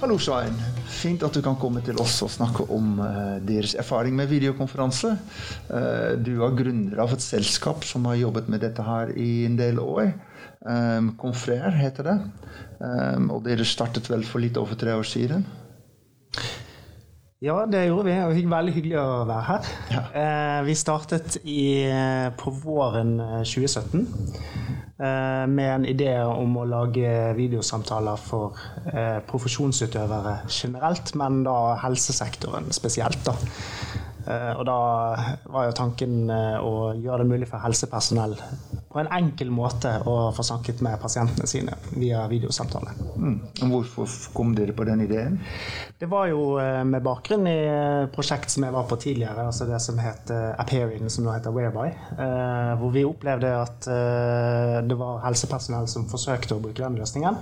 Hallo, Svein. Fint at du kan komme til oss og snakke om uh, deres erfaring med videokonferanse. Uh, du er gründer av et selskap som har jobbet med dette her i en del år. Um, Confrer heter det. Um, og dere startet vel for litt over tre år siden? Ja, det gjorde vi. Og veldig hyggelig å være her. Ja. Eh, vi startet i, på våren 2017 med en idé om å lage videosamtaler for profesjonsutøvere generelt, men da helsesektoren spesielt. da. Eh, og da var jo tanken eh, å gjøre det mulig for helsepersonell på en enkel måte å få snakket med pasientene sine via videosamtale. Mm. Hvorfor kom dere på den ideen? Det var jo eh, med bakgrunn i prosjekt som jeg var på tidligere, altså det som het Appearing, som nå heter Whereby. Hvor vi opplevde at det var helsepersonell som forsøkte å bruke den løsningen.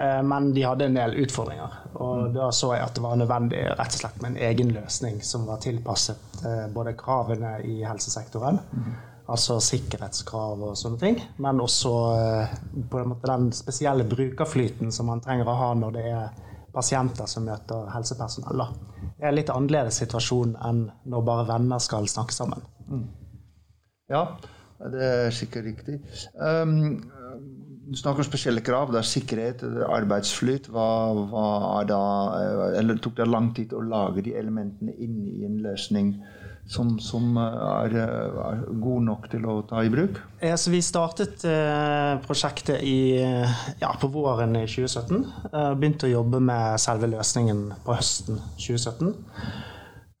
Eh, men de hadde en del utfordringer. Og mm. da så jeg at det var nødvendig rett og slett med en egen løsning som var tilpasset eh, både kravene i helsesektoren, mm. altså sikkerhetskrav og sånne ting, men også eh, på en måte den spesielle brukerflyten som man trenger å ha når det er pasienter som møter helsepersonell. Det er en litt annerledes situasjon enn når bare venner skal snakke sammen. Mm. Ja, det er sikkert riktig. Um, du snakker om spesielle krav. Det er sikkerhet, arbeidsflyt. Hva, hva er da, eh, eller Tok det lang tid å lage de elementene inn i en løsning som, som er, er, god nok til å ta i bruk? Ja, vi startet eh, prosjektet i, ja, på våren i 2017. Eh, begynte å jobbe med selve løsningen på høsten 2017.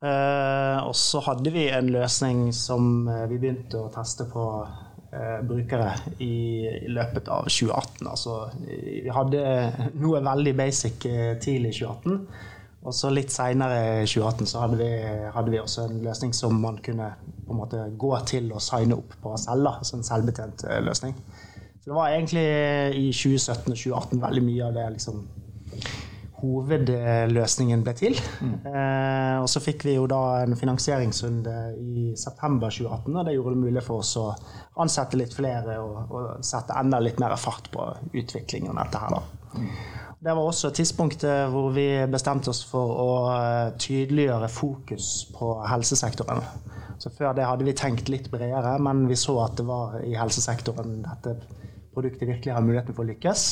Eh, og så hadde vi en løsning som eh, vi begynte å teste på eh, brukere i, i, løpet av 2018. Altså, vi hadde noe veldig basic eh, tidlig i 2018. Og så litt seinere i 2018 så hadde vi, hadde vi, også en løsning som man kunne på en måte gå til og signe opp på selv. Altså en selvbetjent eh, løsning. Så det var egentlig i 2017 og 2018 veldig mye av det liksom, hovedløsningen ble til. Mm. Eh, og så fikk vi jo da en finansieringsrunde i september 2018, og det gjorde det mulig for oss å ansette litt flere og, og sette enda litt mer fart på utviklingen av dette her. da. Mm. Det var også tidspunktet hvor vi bestemte oss for å eh, tydeliggjøre fokus på helsesektoren. Så Før det hadde vi tenkt litt bredere, men vi så at det var i helsesektoren dette produktet virkelig har muligheten for å lykkes.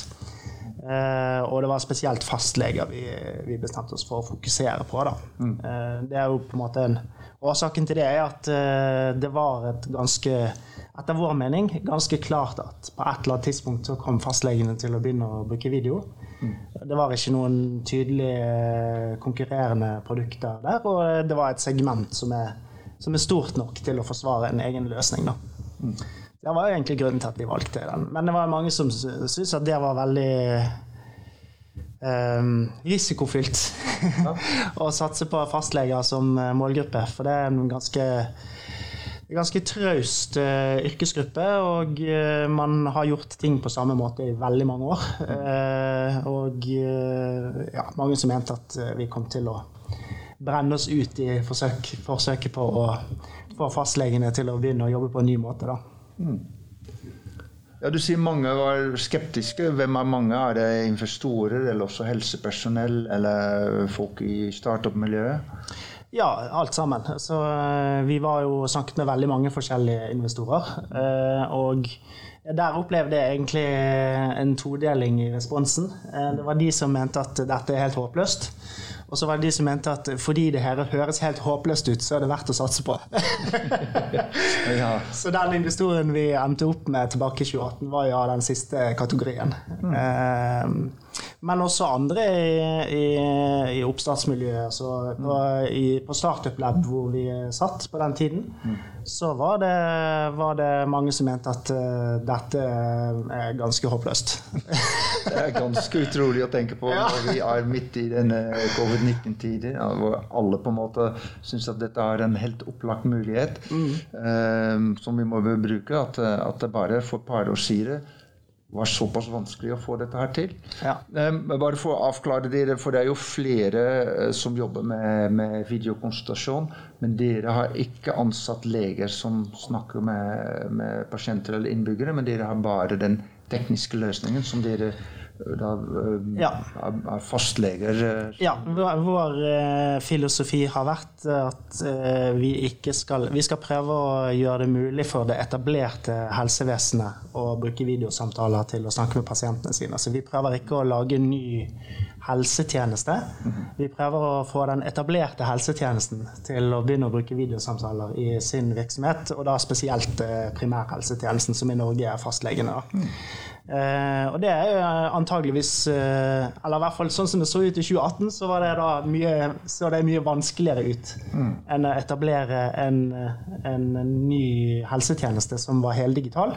Uh, og det var spesielt fastleger vi, vi, bestemte oss for å fokusere på. Mm. Uh, det er jo på en måte en Årsaken til det er at uh, det var et ganske, etter vår mening, ganske klart at på et eller annet tidspunkt så kom fastlegene til å begynne å bruke video. Mm. Det var ikke noen tydelige konkurrerende produkter der, og det var et segment som er, som er stort nok til å forsvare en egen løsning. da. Mm. Det var jo egentlig grunnen til at vi valgte den. Men det var mange som syntes at det var veldig um, risikofylt ja. å satse på fastleger som eh, målgruppe. For det er en ganske, ganske traust uh, yrkesgruppe, og uh, man har gjort ting på samme måte i veldig mange år. Uh, og ja, mange som mente at vi kom til å brenne oss ut i forsøk, forsøket på å få fastlegene til å begynne å jobbe på en ny måte. da. Mm. Ja, Du sier mange var skeptiske. Hvem er mange? Er det investorer, eller også helsepersonell, eller folk i startup-miljøet? Ja, alt sammen. Så eh, vi var jo snakket med veldig mange forskjellige investorer. Eh, og der opplevde jeg egentlig en todeling i responsen. Eh, det var de som mente at dette er helt håpløst. Og så var det de som mente at fordi det her høres helt håpløst ut, så er det verdt å satse på. ja. Så den investoren vi endte opp med tilbake i 2018, var jo av den siste kategorien. Mm. Eh, men også andre i, i, i oppstartsmiljøet. Så på, i, på Startup Lab, hvor vi satt på den tiden, så var det, var det, mange som mente at uh, dette er ganske håpløst. det er ganske utrolig å tenke på når vi er midt i denne covid-19-tiden, hvor alle på en måte syns at dette er en helt opplagt mulighet mm. uh, som vi må bruke. At, at det bare for et par år siden var såpass vanskelig å få dette her til. Ja. Um, bare for å avklare dere, for det er jo flere uh, som jobber med, med, videokonsultasjon, men dere har ikke ansatt leger som snakker med, med pasienter eller innbyggere, men dere har bare den tekniske løsningen som dere da, eh, Ja. er, er fastleger eh, Ja, vår, eh, filosofi har vært at vi ikke skal Vi skal prøve å gjøre det mulig for det etablerte helsevesenet å bruke videosamtaler til å snakke med pasientene sine. Så vi prøver ikke å lage ny helsetjeneste. Vi prøver å få den etablerte helsetjenesten til å begynne å bruke videosamtaler i sin virksomhet, og da spesielt primærhelsetjenesten, som i Norge er fastlegene. da. Eh, og det er jo antageligvis eh, Eller i hvert fall sånn som det så ut i 2018, så var det da mye, så det mye vanskeligere ut enn å etablere en, en ny helsetjeneste som var heldigital.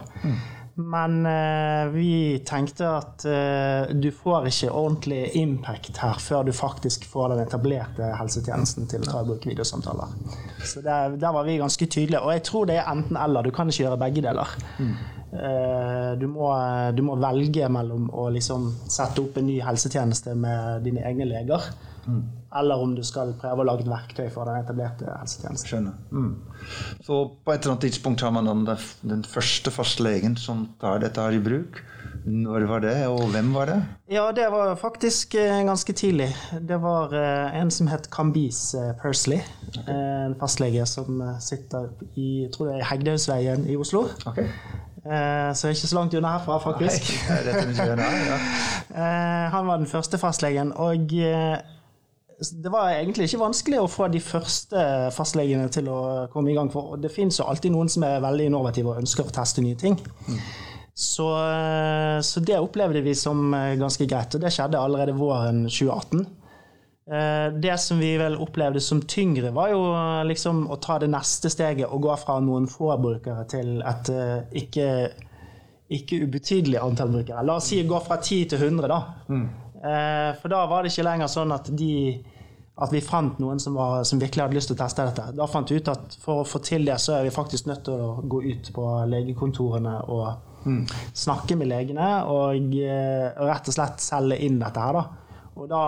Men eh, vi tenkte at eh, du får ikke ordentlig impact her før du faktisk får den etablerte helsetjenesten til å ta i bruk videosamtaler. Så der, der var vi ganske tydelige. Og jeg tror det er enten-eller. Du kan ikke gjøre begge deler. Eh, du, må, du må velge mellom å liksom sette opp en ny helsetjeneste med dine egne leger, eller om du skal prøve å lage et verktøy for den etablerte helsetjenesten. Skjønner. Så på et eller annet tidspunkt har man den, den første fastlegen som tar dette her i bruk. Når var det, og hvem var det? Ja, det var faktisk eh, ganske tidlig. Det var eh, en som het Kambis eh, Persley. Okay. En fastlege som sitter i jeg tror er Hegdehaugsveien i Oslo. Ok. Eh, Så ikke så langt unna herfra, faktisk. Nei, det er det ja. Han var den første fastlegen, og det var egentlig ikke vanskelig å få de første fastlegene til å komme i gang. For det finnes jo alltid noen som er veldig innovative og ønsker å teste nye ting. Så, eh, så det opplevde vi som eh, ganske greit, og det skjedde allerede våren 2018. Eh, Det som vi vel opplevde som tyngre, var jo liksom å ta det neste steget og gå fra noen få brukere til et ikke, ikke ubetydelig antall brukere. La oss si gå fra 10 til 100, da. Eh, For da var det ikke lenger sånn at de at vi fant noen som, var, som virkelig hadde lyst til å teste dette. Da fant vi ut at for å få til det, så er vi faktisk nødt til å gå ut på legekontorene og snakke med legene og, eh, og rett og slett selge inn dette her, da. Og da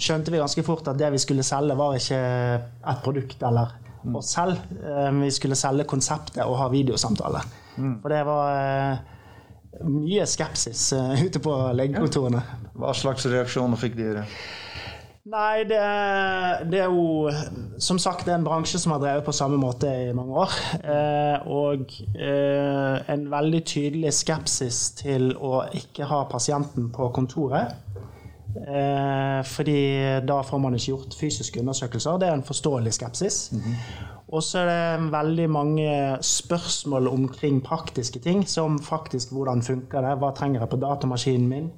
skjønte vi ganske fort at det vi skulle selge, var ikke et produkt eller oss selv. Eh, Vi skulle selge konseptet og ha videosamtale. For det var eh, mye skepsis eh, ute på legekontorene. Hva slags reaksjoner fikk dere? Nei, det, det er jo som sagt det er en bransje som har drevet på samme måte i mange år. Eh, og eh, en veldig tydelig skepsis til å ikke ha pasienten på kontoret. Eh, fordi da får man ikke gjort fysiske undersøkelser. Det er en forståelig skepsis. Og så er det veldig mange spørsmål omkring praktiske ting, som faktisk hvordan funker det, hva trenger jeg på datamaskinen min?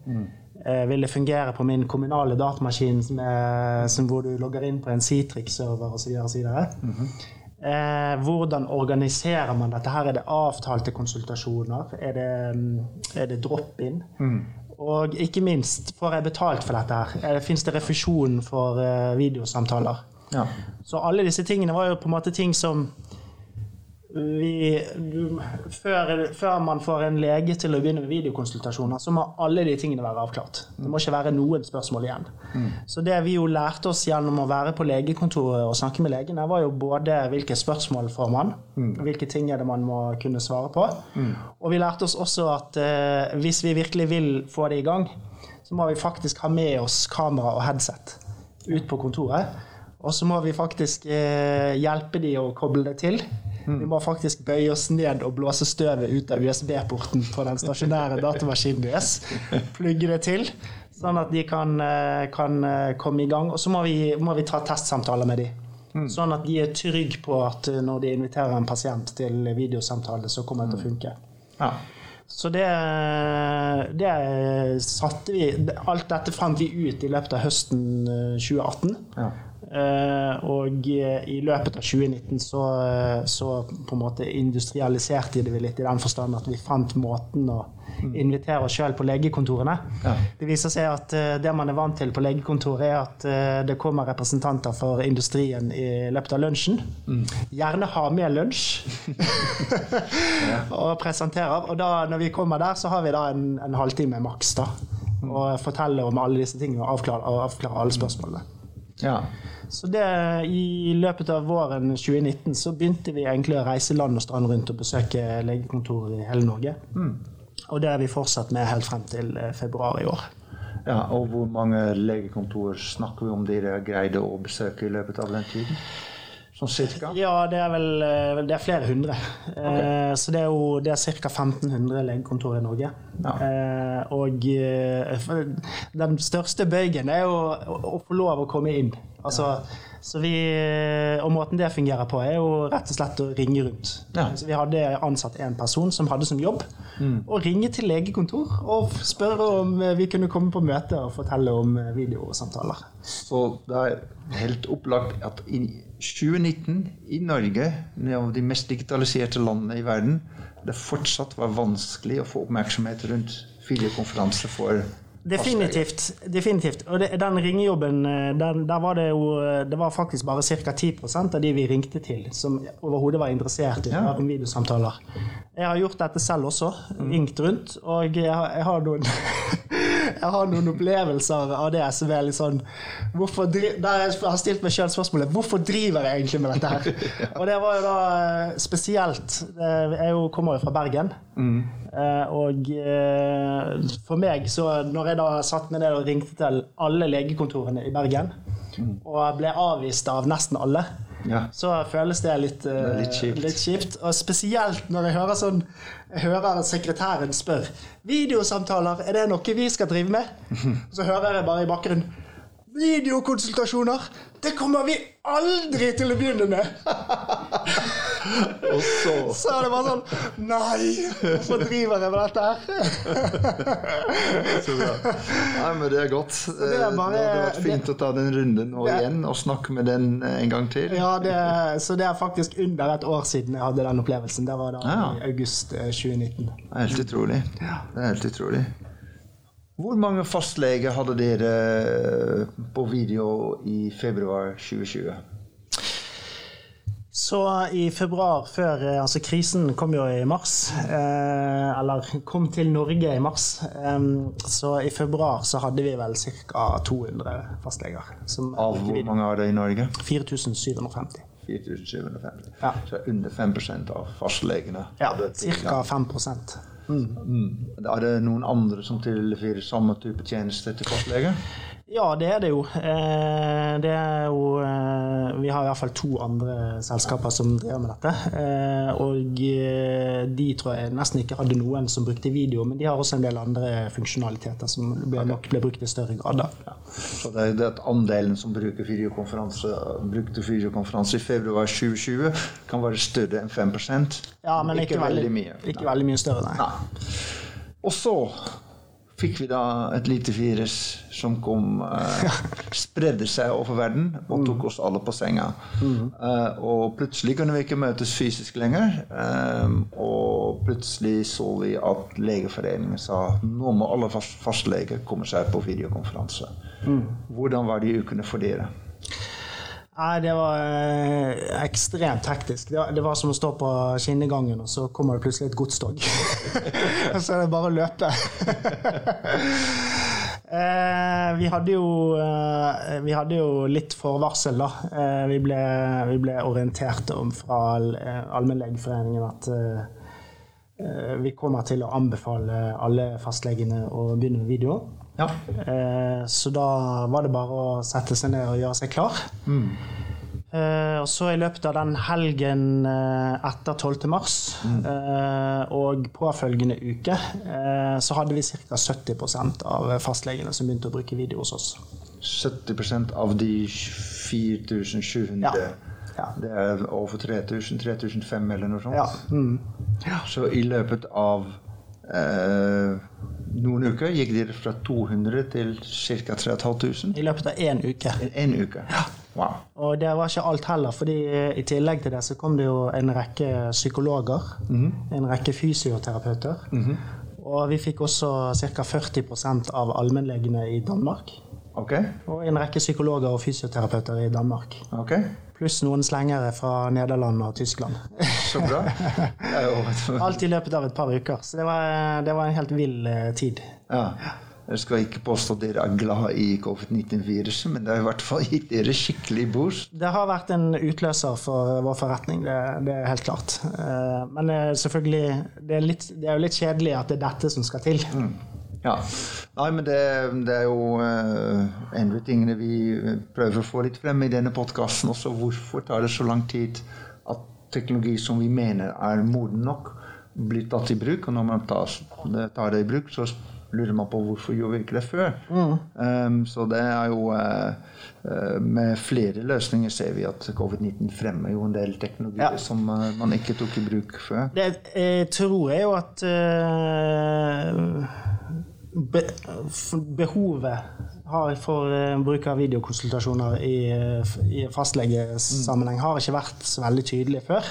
Eh, Vil det fungere på min kommunale datamaskin som er, som hvor du logger inn på en Citrix-server osv.? Eh, hvordan organiserer man dette? her? Er det avtalte konsultasjoner? Er det, mm, er det drop-in? Og ikke minst, får jeg betalt for dette? her? Fins det refusjon for eh, videosamtaler? Ja. Så alle disse tingene var jo på en måte ting som vi, du, før, før man får en lege til å begynne med videokonsultasjoner, så må alle de tingene være avklart. Det må ikke være noen spørsmål igjen. Så det vi jo lærte oss gjennom å være på legekontoret og snakke med legene, var jo både hvilke spørsmål får man, hvilke ting er det man må kunne svare på. Og vi lærte oss også at eh, hvis vi virkelig vil få det i gang, så må vi faktisk ha med oss kamera og headset ut på kontoret. Og så må vi faktisk eh, hjelpe de å koble det til. Vi må faktisk bøye oss ned og blåse støvet ut av USB-porten på den stasjonære datamaskinen deres. Plugge det til, sånn at de kan, eh, kan eh, komme i gang. Og så må vi, må vi ta testsamtaler med de. Sånn at de er trygge på at eh, når de inviterer en pasient til videosamtale, så kommer det til å funke. ja. Så det, det satte vi Alt dette fant vi ut i løpet av høsten eh, 2018. Ja. Eh, og eh, i løpet av 2019 så, eh, så på en måte industrialiserte det vi litt i den forstand at vi fant måten å invitere oss sjøl på legekontorene. Ja. Det viser seg at eh, det man er vant til på legekontoret, er at eh, det kommer representanter for industrien i løpet av lunsjen. Gjerne ha med lunsj. og presenterer. Og da, når vi kommer der, så har vi da en, en halvtime maks. da. Og forteller om alle disse tingene og avklarer, og avklarer alle spørsmålene. ja. Så det, i løpet av våren 2019 så begynte vi egentlig å reise land og strand rundt og besøke legekontor i hele Norge. Og det er vi fortsatt med helt frem til eh, februar i år. Ja, Og hvor mange legekontor snakker vi om dere greide å besøke i løpet av den tiden? Sånn cirka? Ja, det er vel eh, det er flere hundre. Okay. Så det er jo det er ca. 1500 legekontor i Norge. Ja. Og den største bøygen er jo å få lov å komme inn. Altså ja vi, og måten det fungerer på, er jo rett og slett å ringe rundt. Ja. Så vi hadde ansatt en person som hadde som jobb mm. å ringe til legekontor og spørre om vi kunne komme på møte og fortelle om videosamtaler. Så det er helt opplagt at i 2019 i Norge, en av de mest digitaliserte landene i verden, det fortsatt var vanskelig å få oppmerksomhet rundt videokonferanse for Definitivt. definitivt. Og det, den ringejobben, eh, den, der var det jo eh, Det var faktisk bare ca. 10% av de vi ringte til, som overhodet var interessert i ja. videosamtaler. Jeg har gjort dette selv også. Ringt rundt. Og jeg har, jeg har noen jeg har noen opplevelser av det som er litt sånn Der jeg har stilt meg sjøl spørsmålet hvorfor driver jeg egentlig med dette her? Og det var jo da eh, spesielt Jeg kommer jo fra Bergen. Mm. Eh, og eh, for meg, så når jeg da satt meg ned og ringte til alle legekontorene i Bergen. Og ble avvist av nesten alle ja. så føles det litt, uh, litt, kjipt. litt, kjipt. Og spesielt når jeg hører sånn Jeg hører sekretæren spør Videosamtaler, er det noe vi skal drive med? Så hører jeg bare i bakgrunnen Videokonsultasjoner! Det kommer vi aldri til å begynne med! Og så Så det bare sånn Nei! Hvorfor driver jeg med dette her? så bra. Nei, men det er godt. Det, er bare, det hadde vært fint det, å ta den runden nå igjen og snakke med den en gang til. Ja, det, så det er faktisk under et år siden jeg hadde den opplevelsen. Det var da ja. i august 2019. Eh, det er helt utrolig. Det er helt utrolig. Hvor mange fastleger hadde dere på video i februar 2020? Så i februar, før eh, Altså, krisen kom jo i mars. Eh, eller kom til Norge i mars. Eh, så i februar så hadde vi vel ca. 200 fastleger. Av hvor mange er det i Norge? 4750. 4750. Ja. Så under 5% av fastlegene? Ja, ca. 5 mm. Er det noen andre som tilbyr samme type tjenester til fastleger? Ja, det er det jo. Eh, det er jo eh, vi har i hvert fall to andre selskaper som driver med dette. Eh, og de tror jeg nesten ikke hadde noen som brukte video, men de har også en del andre funksjonaliteter som nok ble brukt i større grad. Ja. Så det er at andelen som bruker videokonferanse, brukte videokonferanse i februar 2020, kan være større enn 5% Ja, men ikke, ikke veldig, veldig, mye. Ikke veldig mye større, nei. nei. Og så fikk vi da et lite virus som kom uh, spredde seg over verden og tok oss alle på senga. Uh, og plutselig kunne vi ikke møtes fysisk lenger. Um, og plutselig så vi at Legeforeningen sa nå må alle fast fastleger komme seg på videokonferanse. Mm. Hvordan var de ukene for dere? Nei, det var eh, ekstremt hektisk. Det det var, som å stå på skinnegangen, og så kommer det plutselig et godstog. og så er det bare å løpe. eh, vi, hadde jo, eh, vi hadde jo litt forvarsel, da. Eh, vi, ble, vi, ble, orientert om fra eh, Allmennlegeforeningen at eh, vi kommer til å anbefale alle fastlegene å begynne med video. Ja. Eh, så da var det bare å sette seg ned og gjøre seg klar. Mm. Eh, og så i løpet av den helgen eh, etter 12. mars mm. og påfølgende uke så hadde vi ca. 70% av fastlegene som begynte å bruke video hos oss. 70% av de 4700? Ja. Ja. Det er over 3000? 3005 eller noe sånt? Ja. Mm. ja. Så i løpet av eh, noen uker gikk dere fra 200 til ca. 3500? I løpet av én uke. En uke. Ja. Wow. Og det var ikke alt heller, fordi i tillegg til det så kom det jo en rekke psykologer. Mm. En rekke fysioterapeuter. Mm. Og vi fikk også ca. 40% av allmennlegene i Danmark. Okay. Og en rekke psykologer og fysioterapeuter i Danmark. Okay. Pluss noen slengere fra Nederland og Tyskland. Så bra. Alt i løpet av et par uker. Så det var, det var en helt vill eh, tid. Ja. Dere skal ikke påstå at dere er glad i covid-19-viruset, men det har i hvert fall gitt dere skikkelig boost. Det har vært en utløser for vår forretning, det, det er helt klart. Eh, men eh, selvfølgelig, det er, litt, det er, jo litt kjedelig at det er dette som skal til. Mm. Ja. Nei, men det, det er jo uh, en av tingene vi prøver å få litt frem i denne podkasten også. Hvorfor tar det så lang tid at teknologi som vi mener er moden nok, blir tatt i bruk? Og når man tar, tar det i bruk, så lurer man på hvorfor gjorde vi ikke det før. Mm. Um, så det er jo uh, uh, Med flere løsninger ser vi at covid-19 fremmer jo en del teknologier ja. som uh, man ikke tok i bruk før. Det jeg tror jeg jo at be, behovet har for uh, bruk av videokonsultasjoner i, uh, i fastlegesammenheng har ikke vært så veldig tydelig før.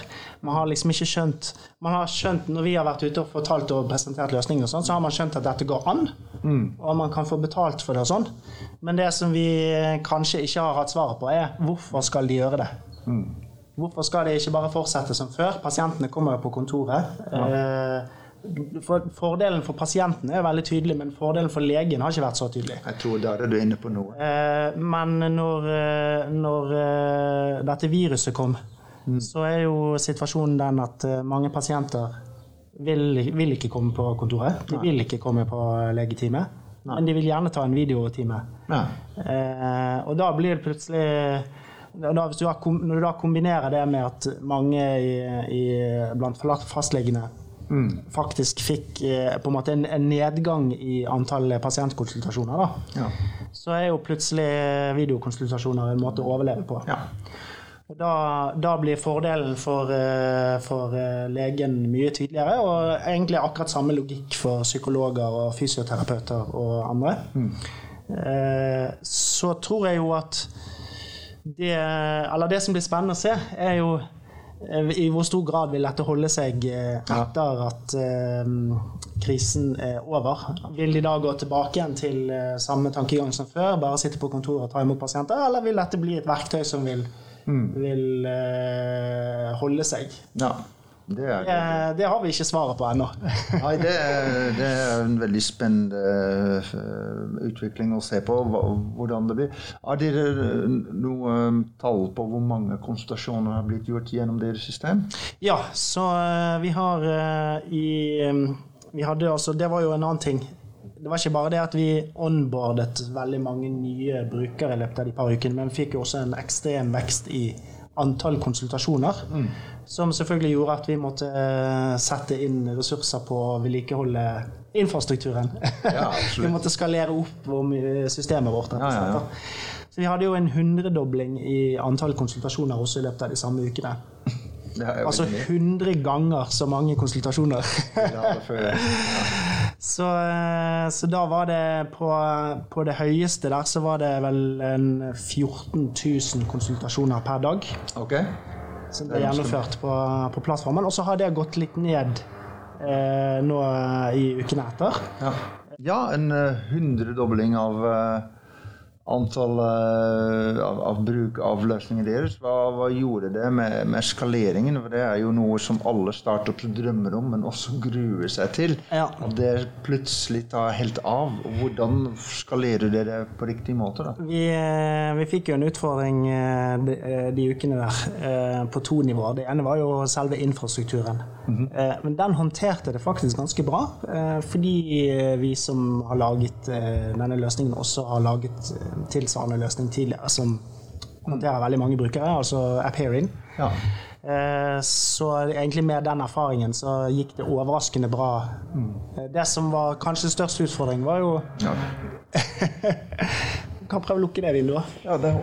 Man har liksom ikke skjønt man har skjønt, Når vi har vært ute og fortalt og presentert løsninger, og sånt, så har man skjønt at dette går an, mm. og man kan få betalt for det. og sånn. Men det som vi kanskje ikke har hatt svaret på, er hvorfor skal de gjøre det? Mm. Hvorfor skal de ikke bare fortsette som før? Pasientene kommer jo på kontoret. Ja. Uh, for, fordelen for pasienten er veldig tydelig, men fordelen for legen har ikke vært så tydelig. Jeg tror der er du inne på noe. Eh, men når, eh, når eh, dette viruset kom, mm. så er jo situasjonen den at eh, mange pasienter vil, vil ikke komme på kontoret. De vil ikke komme på legetime. Nei. Men de vil gjerne ta en videotime. Eh, og da blir det plutselig da, du har, Når du da kombinerer det med at mange i, i, blant fastlegene mm. faktisk fikk eh, på en måte en, en, nedgang i antall pasientkonsultasjoner, da, ja. så er jo plutselig videokonsultasjoner en måte å overleve på. Ja. Og da, da, blir fordelen for, eh, for, eh, legen mye tydeligere, og egentlig akkurat samme logikk for psykologer og fysioterapeuter og andre. Mm. Så tror jeg jo at det, eller det som blir spennende å se, er jo Eh, I hvor stor grad vil dette holde seg eh, etter at um, krisen er over? Vil de da gå tilbake igjen til uh, samme tankegang som før, bare sitte på kontoret og ta imot pasienter, eller vil dette bli et verktøy som vil, mm. vil holde seg? Ja. Det, er, det, det, har vi ikke svaret på ennå. Nei, det er, det er, en veldig spennende eh, utvikling å se på hvordan det blir. Har dere noe um, tall på hvor mange konsultasjoner har blitt gjort gjennom deres system? Ja, så eh, vi har eh, i um, vi hadde altså, Det var jo en annen ting. Det var ikke bare det at vi onboardet veldig mange nye brukere i løpet av de par ukene, men vi fikk jo også en ekstrem vekst i antall konsultasjoner. Mm. Som selvfølgelig gjorde at vi måtte eh, sette inn ressurser på å vedlikeholde infrastrukturen. Ja, vi måtte skalere opp systemet vårt. Ja, ja, Så vi hadde jo en hundredobling i antall konsultasjoner også i løpet av de samme ukene. Altså 100 ganger så mange konsultasjoner. så, eh, så, da var det på, på, det høyeste der så var det vel en 14 000 konsultasjoner per dag. Okay som ble gjennomført på, på plattformen. Og så har det gått litt ned eh, nå i ukene etter. Ja, ja en uh, hundredobling av uh, antall uh, av, av, bruk av løsningen deres. Hva, hva gjorde det med, med, skaleringen? For det er jo noe som alle startups drømmer om, men også gruer seg til. Ja. At det plutselig tar helt av. Hvordan skalerer dere på riktig måte? da? Vi, eh, vi fikk jo en utfordring eh, de, de, ukene der på to nivåer. Det ene var jo selve infrastrukturen. Mm -hmm. Men den håndterte det faktisk ganske bra, fordi vi som har laget denne løsningen, også har laget tilsvarende løsning tidligere som håndterer veldig mange brukere, altså Appearing. Ja. Eh, så egentlig med den erfaringen så gikk det overraskende bra. Mm. Det som var kanskje største utfordring, var jo ja. Kan prøve å lukke det vinduet. Ja, det er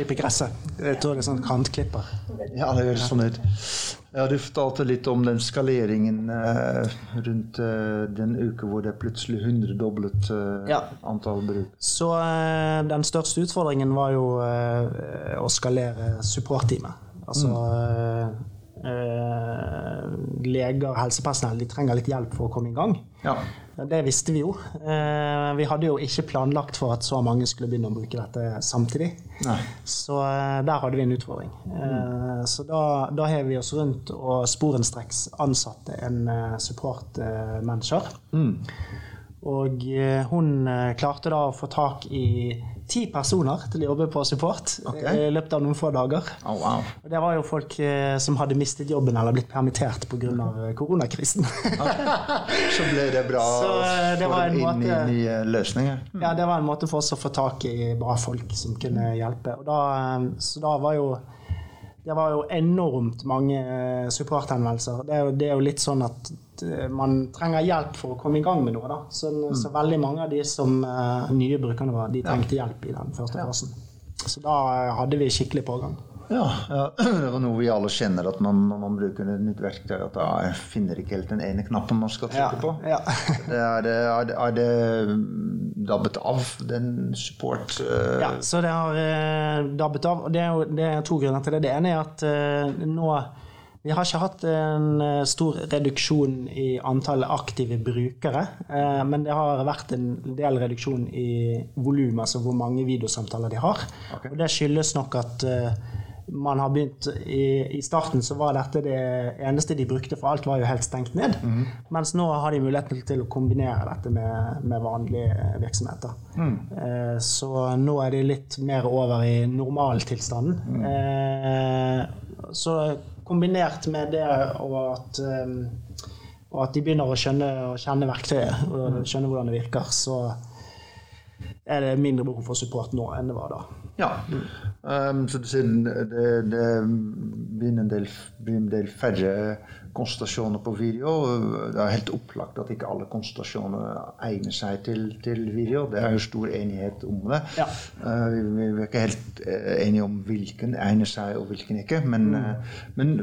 Oddstad. Klippe gresset. Jeg tror det er sånn kantklipper. Ja, det høres sånn ut. Ja, Du fortalte litt om den skaleringen eh, rundt eh, den uka hvor det plutselig hundredoblet eh, ja. antall bruk. Så eh, den største utfordringen var jo eh, å skalere supportteamet. Altså mm. Eh, leger helsepersonell de trenger litt hjelp for å komme i gang. Ja. Det visste vi jo. Eh, vi hadde jo ikke planlagt for at så mange skulle begynne å bruke dette samtidig. Nei. Så eh, der hadde vi en utfordring. Eh, Så da, da hev vi oss rundt og sporenstreks ansatte en supportmanager. support-manager. Og hun klarte da å få tak i ti personer til å jobbe på support okay. i løpet av noen få dager. Oh, wow. Og det var jo folk eh, som hadde mistet jobben eller blitt permittert pga. koronakrisen. Så ble det bra eh, å få dem inn i nye løsninger. Ja, det var en måte for oss å få tak i bra folk som kunne hjelpe. Da, eh, så da var jo det var jo enormt mange eh, supporthenvendelser. Det det er jo litt sånn at eh, man trenger hjelp for å komme i gang med noe. da. Så, så veldig mange av de som eh, nye brukerne var, de trengte hjelp i den første fasen. Så da hadde vi skikkelig pågang. Ja, ja, det var noe vi alle kjenner, at man, når man bruker et nytt verktøy, at da finner ikke helt den ene knappen man skal trykke på. ja. Det er, det, er, det, er det dabbet av, den support uh... Ja, så det har uh, dabbet av. Og det er jo det er to grunner til det. Det ene er at uh, nå vi har ikke hatt en stor reduksjon i antall aktive brukere, men det har vært en del reduksjon i volum, altså hvor mange videosamtaler de har. Og det skyldes nok at man har begynt i, I starten så var dette det eneste de brukte, for alt var jo helt stengt ned. Mens nå har de muligheten til å kombinere dette med, med vanlige virksomheter. Eh, så nå er de litt mer over i normaltilstanden. Eh, så kombinert med det og at eh, og at de begynner å skjønne, å kjenne verktøyet og skjønne hvordan det virker, så er det mindre behov for support nå enn det var da. Ja. Um, så det, det, det blir en del, begynner en del færre konsultasjoner på video. Det er helt opplagt at ikke alle konsultasjoner egner seg til, til video. Det er jo stor enighet om det. Ja. Uh, vi, vi er ikke helt uh, enige om hvilken egner seg og hvilken ikke. Men, uh, men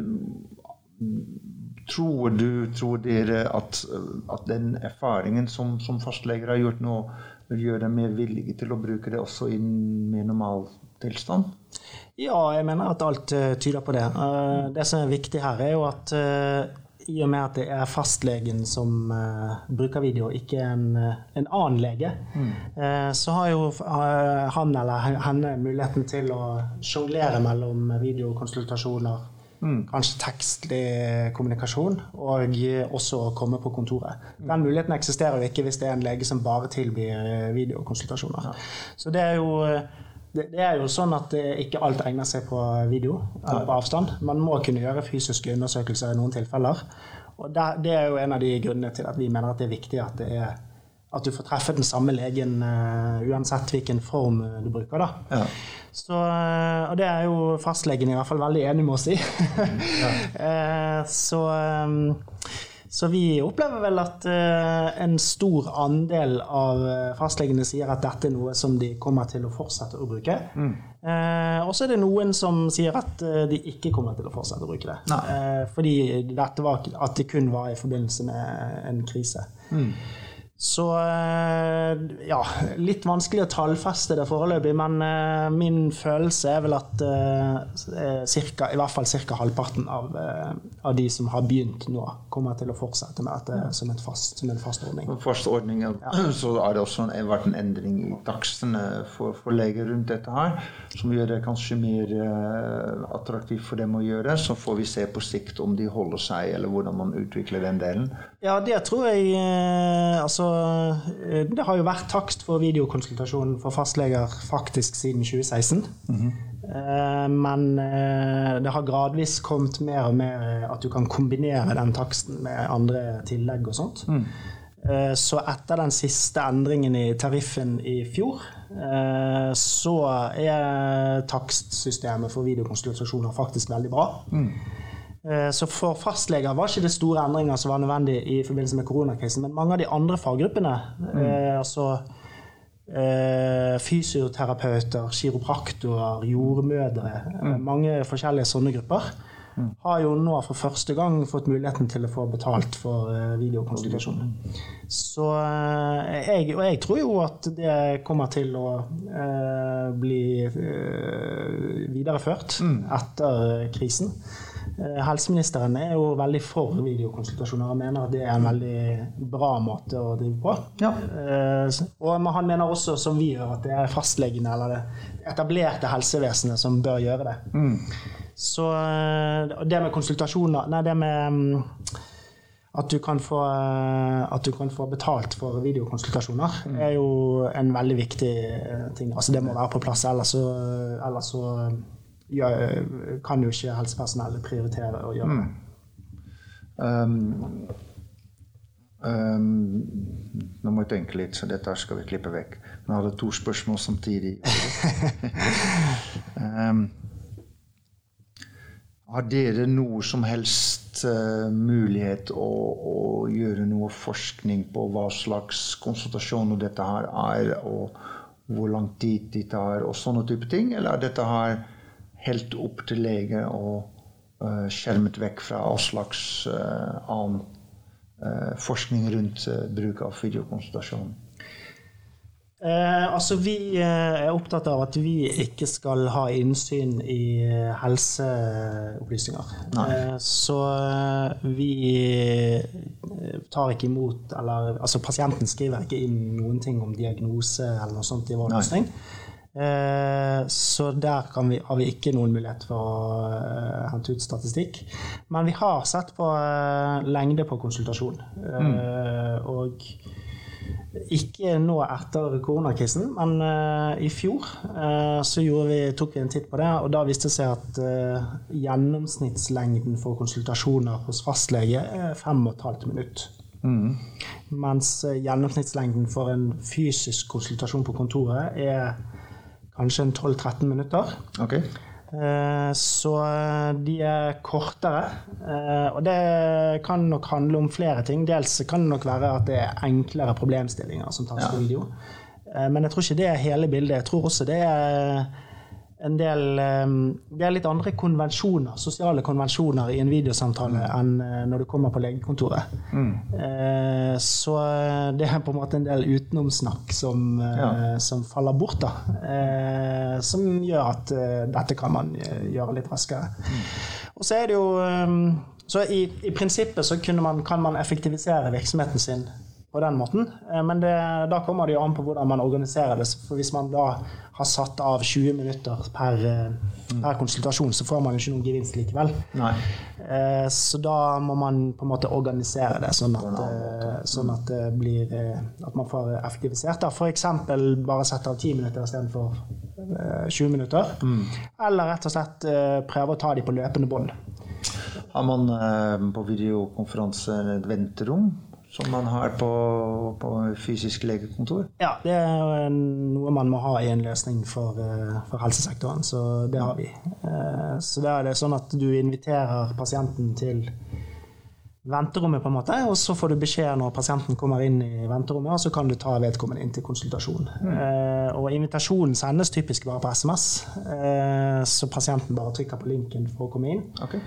tror du, tror dere at, at den erfaringen som, som fastleger har gjort nå, vil gjøre dem mer villige til å bruke det også i en mer normal tilstand? Ja, jeg mener at alt eh, tyder på det. Eh, det som er viktig her, er jo at eh, i og med at det er fastlegen som uh, bruker video, ikke en, en annen lege, eh, så har jo uh, han eller henne muligheten til å sjonglere mellom videokonsultasjoner, kanskje tekstlig kommunikasjon, og eh, også å komme på kontoret. Den muligheten eksisterer jo ikke hvis det er en lege som bare tilbyr videokonsultasjoner. videokonsultasjoner. Så det er jo eh, det, er jo sånn at eh, ikke alt egner seg på video eller på avstand. Man må kunne gjøre fysiske undersøkelser i noen tilfeller. Og Det er jo en av de grunnene til at vi mener at det er viktig at, det er, at du får treffe den samme legen uh, uansett hvilken form eh, du bruker. da. Ja. Så, eh, og det er jo fastlegen i hvert fall veldig enig med oss i. uh, så, um, så vi opplever vel at uh, en stor andel av fastlegene sier at dette er noe som de kommer til å fortsette å bruke. Eh, og så er det noen som sier at de ikke kommer til å fortsette å bruke det. Eh, fordi dette var, at det kun var i forbindelse med en krise. Så eh, ja, litt vanskelig å tallfeste det foreløpig, men uh, min følelse er vel at uh, cirka, i hvert fall ca. halvparten av, uh, av de som har begynt nå, kommer til å fortsette med dette som, fast, som en fast ordning. Fast ordning, så har det også vært en endring i takstene for, for leger rundt dette her, som gjør det kanskje mer attraktivt for dem å gjøre. Så får vi se på sikt om de holder seg, eller hvordan man utvikler den delen. Ja, det tror jeg Altså, det har jo vært takst for videokonsultasjon for fastleger faktisk siden 2016. Eh, Men eh, det har gradvis kommet mer og mer eh, at du kan kombinere den taksten med andre tillegg og sånt. Mm. Så etter den siste endringen i tariffen i fjor, eh, så er takstsystemet for videokonsultasjoner faktisk veldig bra. Eh, Så for fastleger var ikke det store endringer som var nødvendig i forbindelse med koronakrisen, men mange av de andre faggruppene, mm. altså eh, fysioterapeuter, kiropraktorer, jordmødre, mm. mange forskjellige sånne grupper, har jo nå for første gang fått muligheten til å få betalt for eh, videokonsultasjon. Så eh, jeg, og jeg tror jo at det kommer til å eh, bli eh, videreført etter krisen. Eh, helseministeren er jo veldig for videokonsultasjoner og mener at det er en veldig bra måte å drive på. Ja. Eh, og han mener også, som vi gjør, at det er fastlegene eller det etablerte helsevesenet som bør gjøre det. Så eh, det med konsultasjoner Nei, det med mm, at du, kan få, at du kan få betalt for videokonsultasjoner, er jo en veldig viktig ting. Altså Det må være på plass, ellers så, ellers så kan jo ikke helsepersonellet prioritere å gjøre det. Um, um, nå må jeg tenke litt, så dette skal vi klippe vekk. Nå hadde jeg to spørsmål samtidig. um, har dere noe som helst uh, mulighet å, å, gjøre noe forskning på hva slags konsultasjoner dette her er, og hvor lang tid de tar, og sånne type ting? Eller er dette her helt opp til lege og uh, skjermet vekk fra all slags uh, annen forskning rundt bruk av videokonsultasjon? Eh, altså Vi er opptatt av at vi ikke skal ha innsyn i helseopplysninger. Eh, så vi tar ikke imot eller Altså pasienten skriver ikke inn noen ting om diagnose eller noe sånt i vår løsning. Eh, så der vi, har vi ikke noen mulighet for å uh, hente ut statistikk. Men vi har sett på uh, lengde på konsultasjon. Mm. Og ikke nå etter koronakrisen, men i fjor så vi, tok vi en titt på det, og da viste det seg at gjennomsnittslengden for konsultasjoner hos fastlege er 5 15 minutt. Mm. Mens gjennomsnittslengden for en fysisk konsultasjon på kontoret er kanskje en 12-13 minutter. Okay. Eh, så eh, de er kortere. Eh, og det kan nok handle om flere ting. Dels kan det nok være at det er enklere problemstillinger som tas på video. Men jeg tror ikke det er hele bildet. Jeg tror også det er en del Det er litt andre konvensjoner, sosiale konvensjoner i en videosamtale mm. enn eh, når du kommer på legekontoret. Mm. Eh, så eh, det er på en måte en del utenomsnakk som, ja. som faller bort, da. Som gjør at dette kan man gjøre litt raskere. Mm. Og så er det jo så i, i prinsippet så man, kan man effektivisere virksomheten sin på den måten. Eh, men det, da kommer det jo an på hvordan man organiserer det. For hvis man da har satt av 20 minutter per, mm. per konsultasjon, så får man jo ikke noen gevinst likevel. Nei. Eh, så da må man på en måte organisere det, sånn at, eh, sånn at det blir At man får effektivisert for F.eks. bare sette av 10 minutter istedenfor 20 minutter. Mm. Eller rett og slett prøve å ta de på løpende bånd. Har man på videokonferanse et venterom? Som man har på, på, fysisk legekontor? Ja, det er noe man må ha i en løsning for, eh, for helsesektoren, så det har vi. Eh, så da er det sånn at du inviterer pasienten til venterommet, på en måte, og så får du beskjed når pasienten kommer inn i venterommet, og så kan du ta vedkommende inn til konsultasjon. Mm. Eh, og invitasjonen sendes typisk bare på SMS, så pasienten bare trykker på linken for å komme inn. Okay.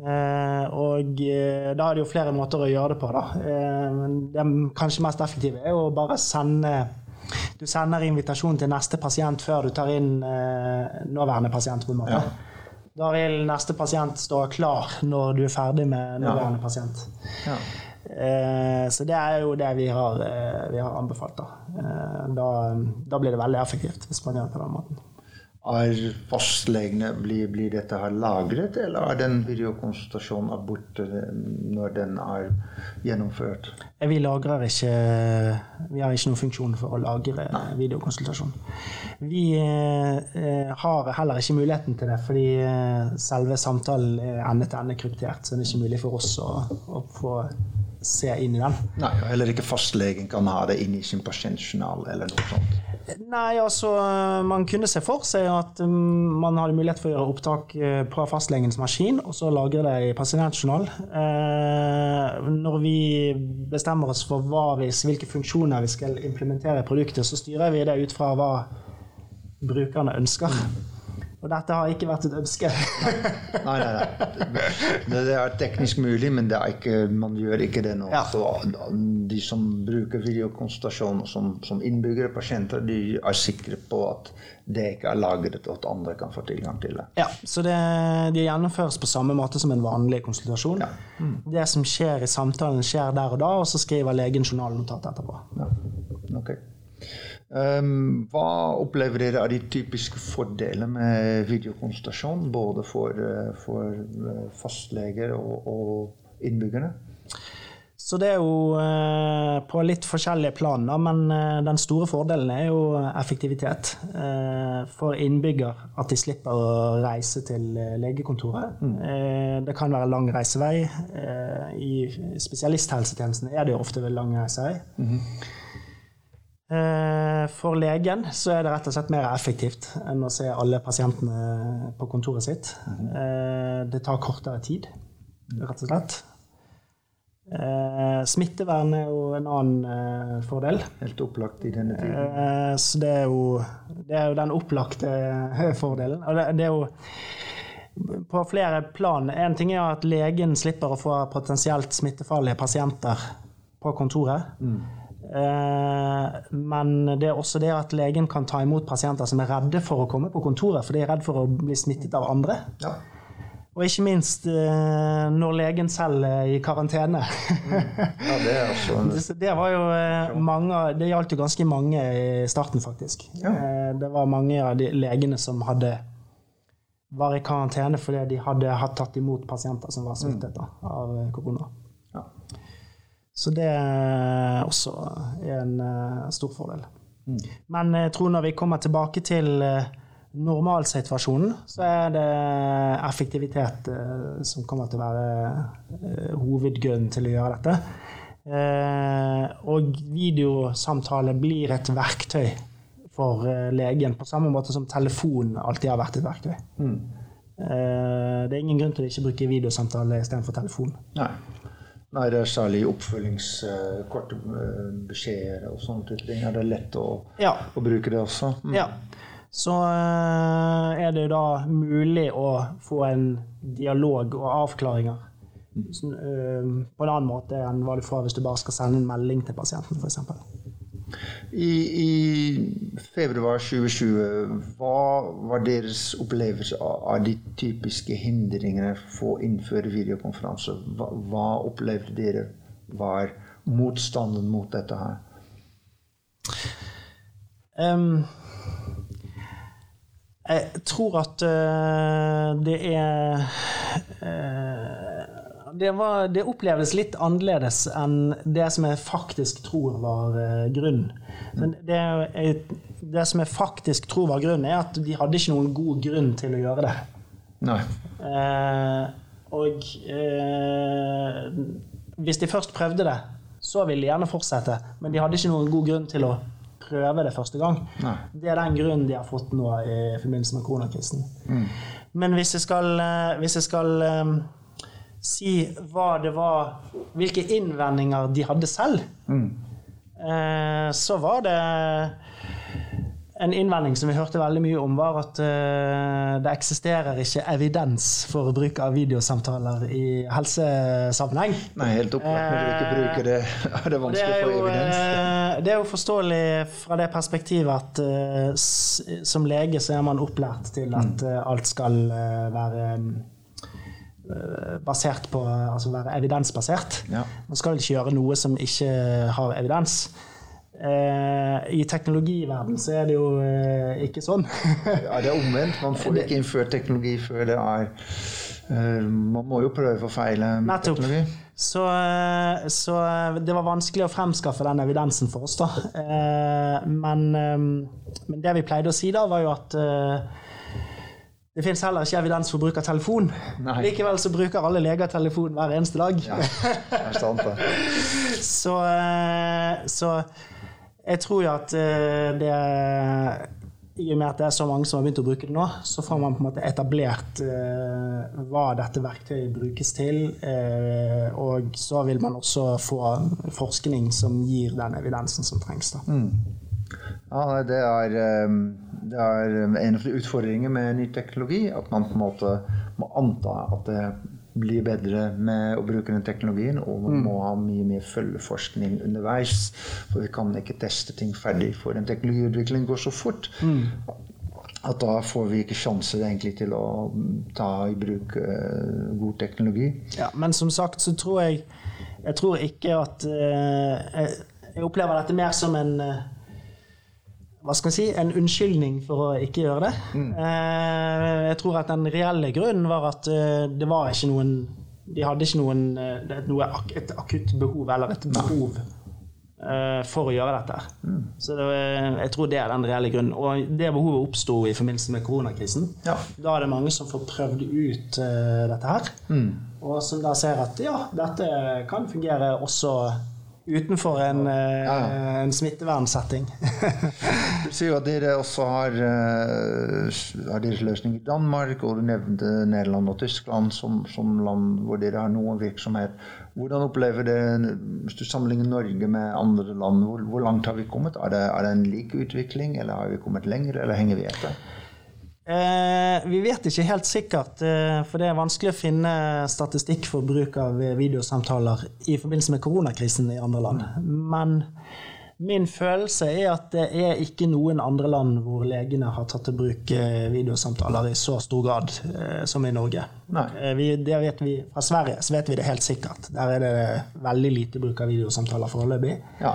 Eh, og eh, da er det jo flere måter å gjøre det på. Da. Eh, det kanskje mest effektive er å bare sende Du sender invitasjon til neste pasient før du tar inn nåværende pasient. på en måte. Ja. Da vil neste pasient stå klar når du er ferdig med nåværende ja. pasient. Ja. Så det er jo det vi har, vi har anbefalt. Da. da. Da blir det veldig effektivt hvis man gjør det på den måten. Er fastlegene, blir, blir, dette her lagret, eller er den videokonsultasjonen borte når den er gjennomført? Vi lagrer ikke Vi har ikke noen funksjon for å lagre Nei. videokonsultasjon. Vi eh, har heller ikke muligheten til det, fordi eh, selve samtalen er ende-til-ende kryptert. Så det er ikke mulig for oss å, å få se inn i den. Nei, og Heller ikke fastlegen kan ha det inn i sin pasientjournal eller noe sånt? Nei, altså Man kunne se for seg at um, man hadde mulighet for å gjøre opptak uh, på fastlegens maskin, og så lagre det i pasientjournal. Eh, når vi bestemmer oss for vi, hvilke funksjoner vi skal implementere i produktet, så styrer vi det ut fra hva brukerne ønsker. Og dette har ikke vært et ønske. nei, nei, nei. Det er teknisk mulig, men ikke, man gjør ikke det nå. Ja. Så de som bruker videokonsultasjon som, som innbyggere, pasienter, de er sikre på at det ikke er lagret, og at andre kan få tilgang til det. Ja, Så det, de gjennomføres på samme måte som en vanlig konsultasjon. Ja. Mm. Det som skjer i samtalen, skjer der og da, og så skriver legen journalnotat etterpå. Ja. Okay. Um, hva opplever dere av de typiske fordelene med videokonsultasjon? Både for, eh, for eh, fastleger og, og, innbyggerne? Så det er jo eh, på litt forskjellige plan, da, men eh, den store fordelen er jo effektivitet. eh, for innbygger at de slipper å reise til legekontoret. Mm. det kan være lang reisevei. I spesialisthelsetjenesten er det jo ofte lang reisevei. Mm -hmm. Eh, for legen så er det rett og slett mer effektivt enn å se alle pasientene på kontoret sitt. Mm. Det tar kortere tid, rett og slett. Eh, smittevern er jo en annen fordel. Helt opplagt i denne tiden. Så det er jo, det er jo den opplagte fordelen. Og det, det er jo på flere plan. En ting er at legen slipper å få potensielt smittefarlige pasienter på kontoret. Mm. Eh, men det er også det at legen kan ta imot pasienter som er redde for å komme på kontoret, for de er redd for å bli smittet av andre. Ja. Og ikke minst eh, når legen selv er i karantene. Mm. Ja, det, er også det var jo eh, mange Det gjaldt jo ganske mange i starten, faktisk. Ja. Det var mange av de legene som hadde var i karantene fordi de hadde tatt imot pasienter som var smittet da, av korona. Så det er også en uh, stor fordel. Mm. Men jeg tror når vi kommer tilbake til uh, normalsituasjonen, så er det effektivitet uh, som kommer til å være hovedgrunnen til å gjøre dette. og videosamtale blir et verktøy for legen, på samme måte som telefon alltid har vært et verktøy. Mm. det er ingen grunn til å ikke bruke videosamtale istedenfor telefon. Nei. Nei, det er særlig oppfølgingskorte uh, beskjeder og sånne ting. Er det lett å, ja. å bruke det også? Mm. Ja. Så uh, er det da mulig å få en dialog og avklaringer uh, på en annen måte enn hva du får hvis du bare skal sende en melding til pasienten, f.eks. I, I, februar 2020, hva var deres opplevelse av, av de typiske hindringene for å innføre videokonferanse? Hva, hva, opplevde dere var motstanden mot dette her? Um, jeg tror at uh, det er uh, det, var, det, opplevdes litt annerledes enn det som jeg faktisk tror var uh, grunnen. Men det, det, som jeg faktisk tror var grunnen, er at de hadde ikke noen god grunn til å gjøre det. Nei. Eh, og eh, hvis de først prøvde det, så ville de gjerne fortsette. Men de hadde ikke noen god grunn til å prøve det første gang. Nei. Det er den grunnen de har fått nå i forbindelse med koronakrisen. Mm. Men hvis jeg skal, hvis jeg skal um, si hva det var Hvilke innvendinger de hadde selv, mm. eh, så var det en innvending som vi hørte veldig mye om, var at uh, det eksisterer ikke evidens for bruk av videosamtaler i helsesammenheng. Nei, helt opplagt når du ikke bruker det. Er det vanskelig å få evidens? Det er jo forståelig fra det perspektivet at som lege så er man opplært til at mm. alt skal være Eh, basert på Altså være evidensbasert. Ja. Man skal ikke gjøre noe som ikke har evidens. Eh, I teknologiverden så er det jo eh, ikke sånn. ja, det er omvendt. Man får ikke innført teknologi før det er Man må jo prøve og feile med Nettopp. teknologi. Så, så, det var vanskelig å fremskaffe den evidensen for oss, da. Men, men det vi pleide å si da, var jo at det finnes heller ikke evidens for bruk av telefon. Nei. Likevel så bruker alle leger telefon hver eneste dag. Ja, det er sant det. så, eh, så jeg tror jo at eh, det i og med at det er så mange som har begynt å bruke det nå, så får man på en måte etablert uh, hva dette verktøyet brukes til. Uh, og så vil man også få forskning som gir den evidensen som trengs. Mm. Ja, det er, ehm, det er en av de utfordringene med ny teknologi. At man på en måte må anta at det blir bedre med å bruke den teknologien. Og man må ha mye mer følgeforskning underveis. For vi kan ikke teste ting ferdig, for en teknologiutvikling går så fort. At da får vi ikke sjanser egentlig til å ta i bruk eh, god teknologi. Ja, men som sagt så tror jeg Jeg tror ikke at eh, jeg, jeg opplever dette mer som en eh, hva skal man si, en unnskyldning for å ikke gjøre det. Eh, jeg tror at den reelle grunnen var at eh, det var ikke noen De hadde ikke noen, eh, noe, et akutt behov eller et behov eh, for å gjøre dette. Så det, jeg tror det er den reelle grunnen. Og det behovet oppsto i forbindelse med koronakrisen. Ja. Da er det mange som får prøvd ut dette her, og som da ser at ja, dette kan fungere også utenfor en, eh, Ja, en smittevernsetting. Du sier jo at dere også har, eh, har deres løsning i Danmark, og du nevnte Nederland og Tyskland som, som land hvor dere har noe virksomhet. Hvordan opplever det, hvis du sammenligner Norge med andre land, hvor, hvor langt har vi kommet? Er det, er det en lik utvikling, eller har vi kommet lenger, eller henger vi etter? Eh, vi vet ikke helt sikkert, eh, for det er vanskelig å finne statistikk for bruk av videosamtaler i forbindelse med koronakrisen i andre land. Men min følelse er at det er ikke noen andre land hvor legene har tatt i bruk eh, videosamtaler i så stor grad eh, som i Norge. Eh, vi, det vet vi, fra Sverige så vet vi det helt sikkert. Der er det veldig lite bruk av videosamtaler foreløpig. Ja.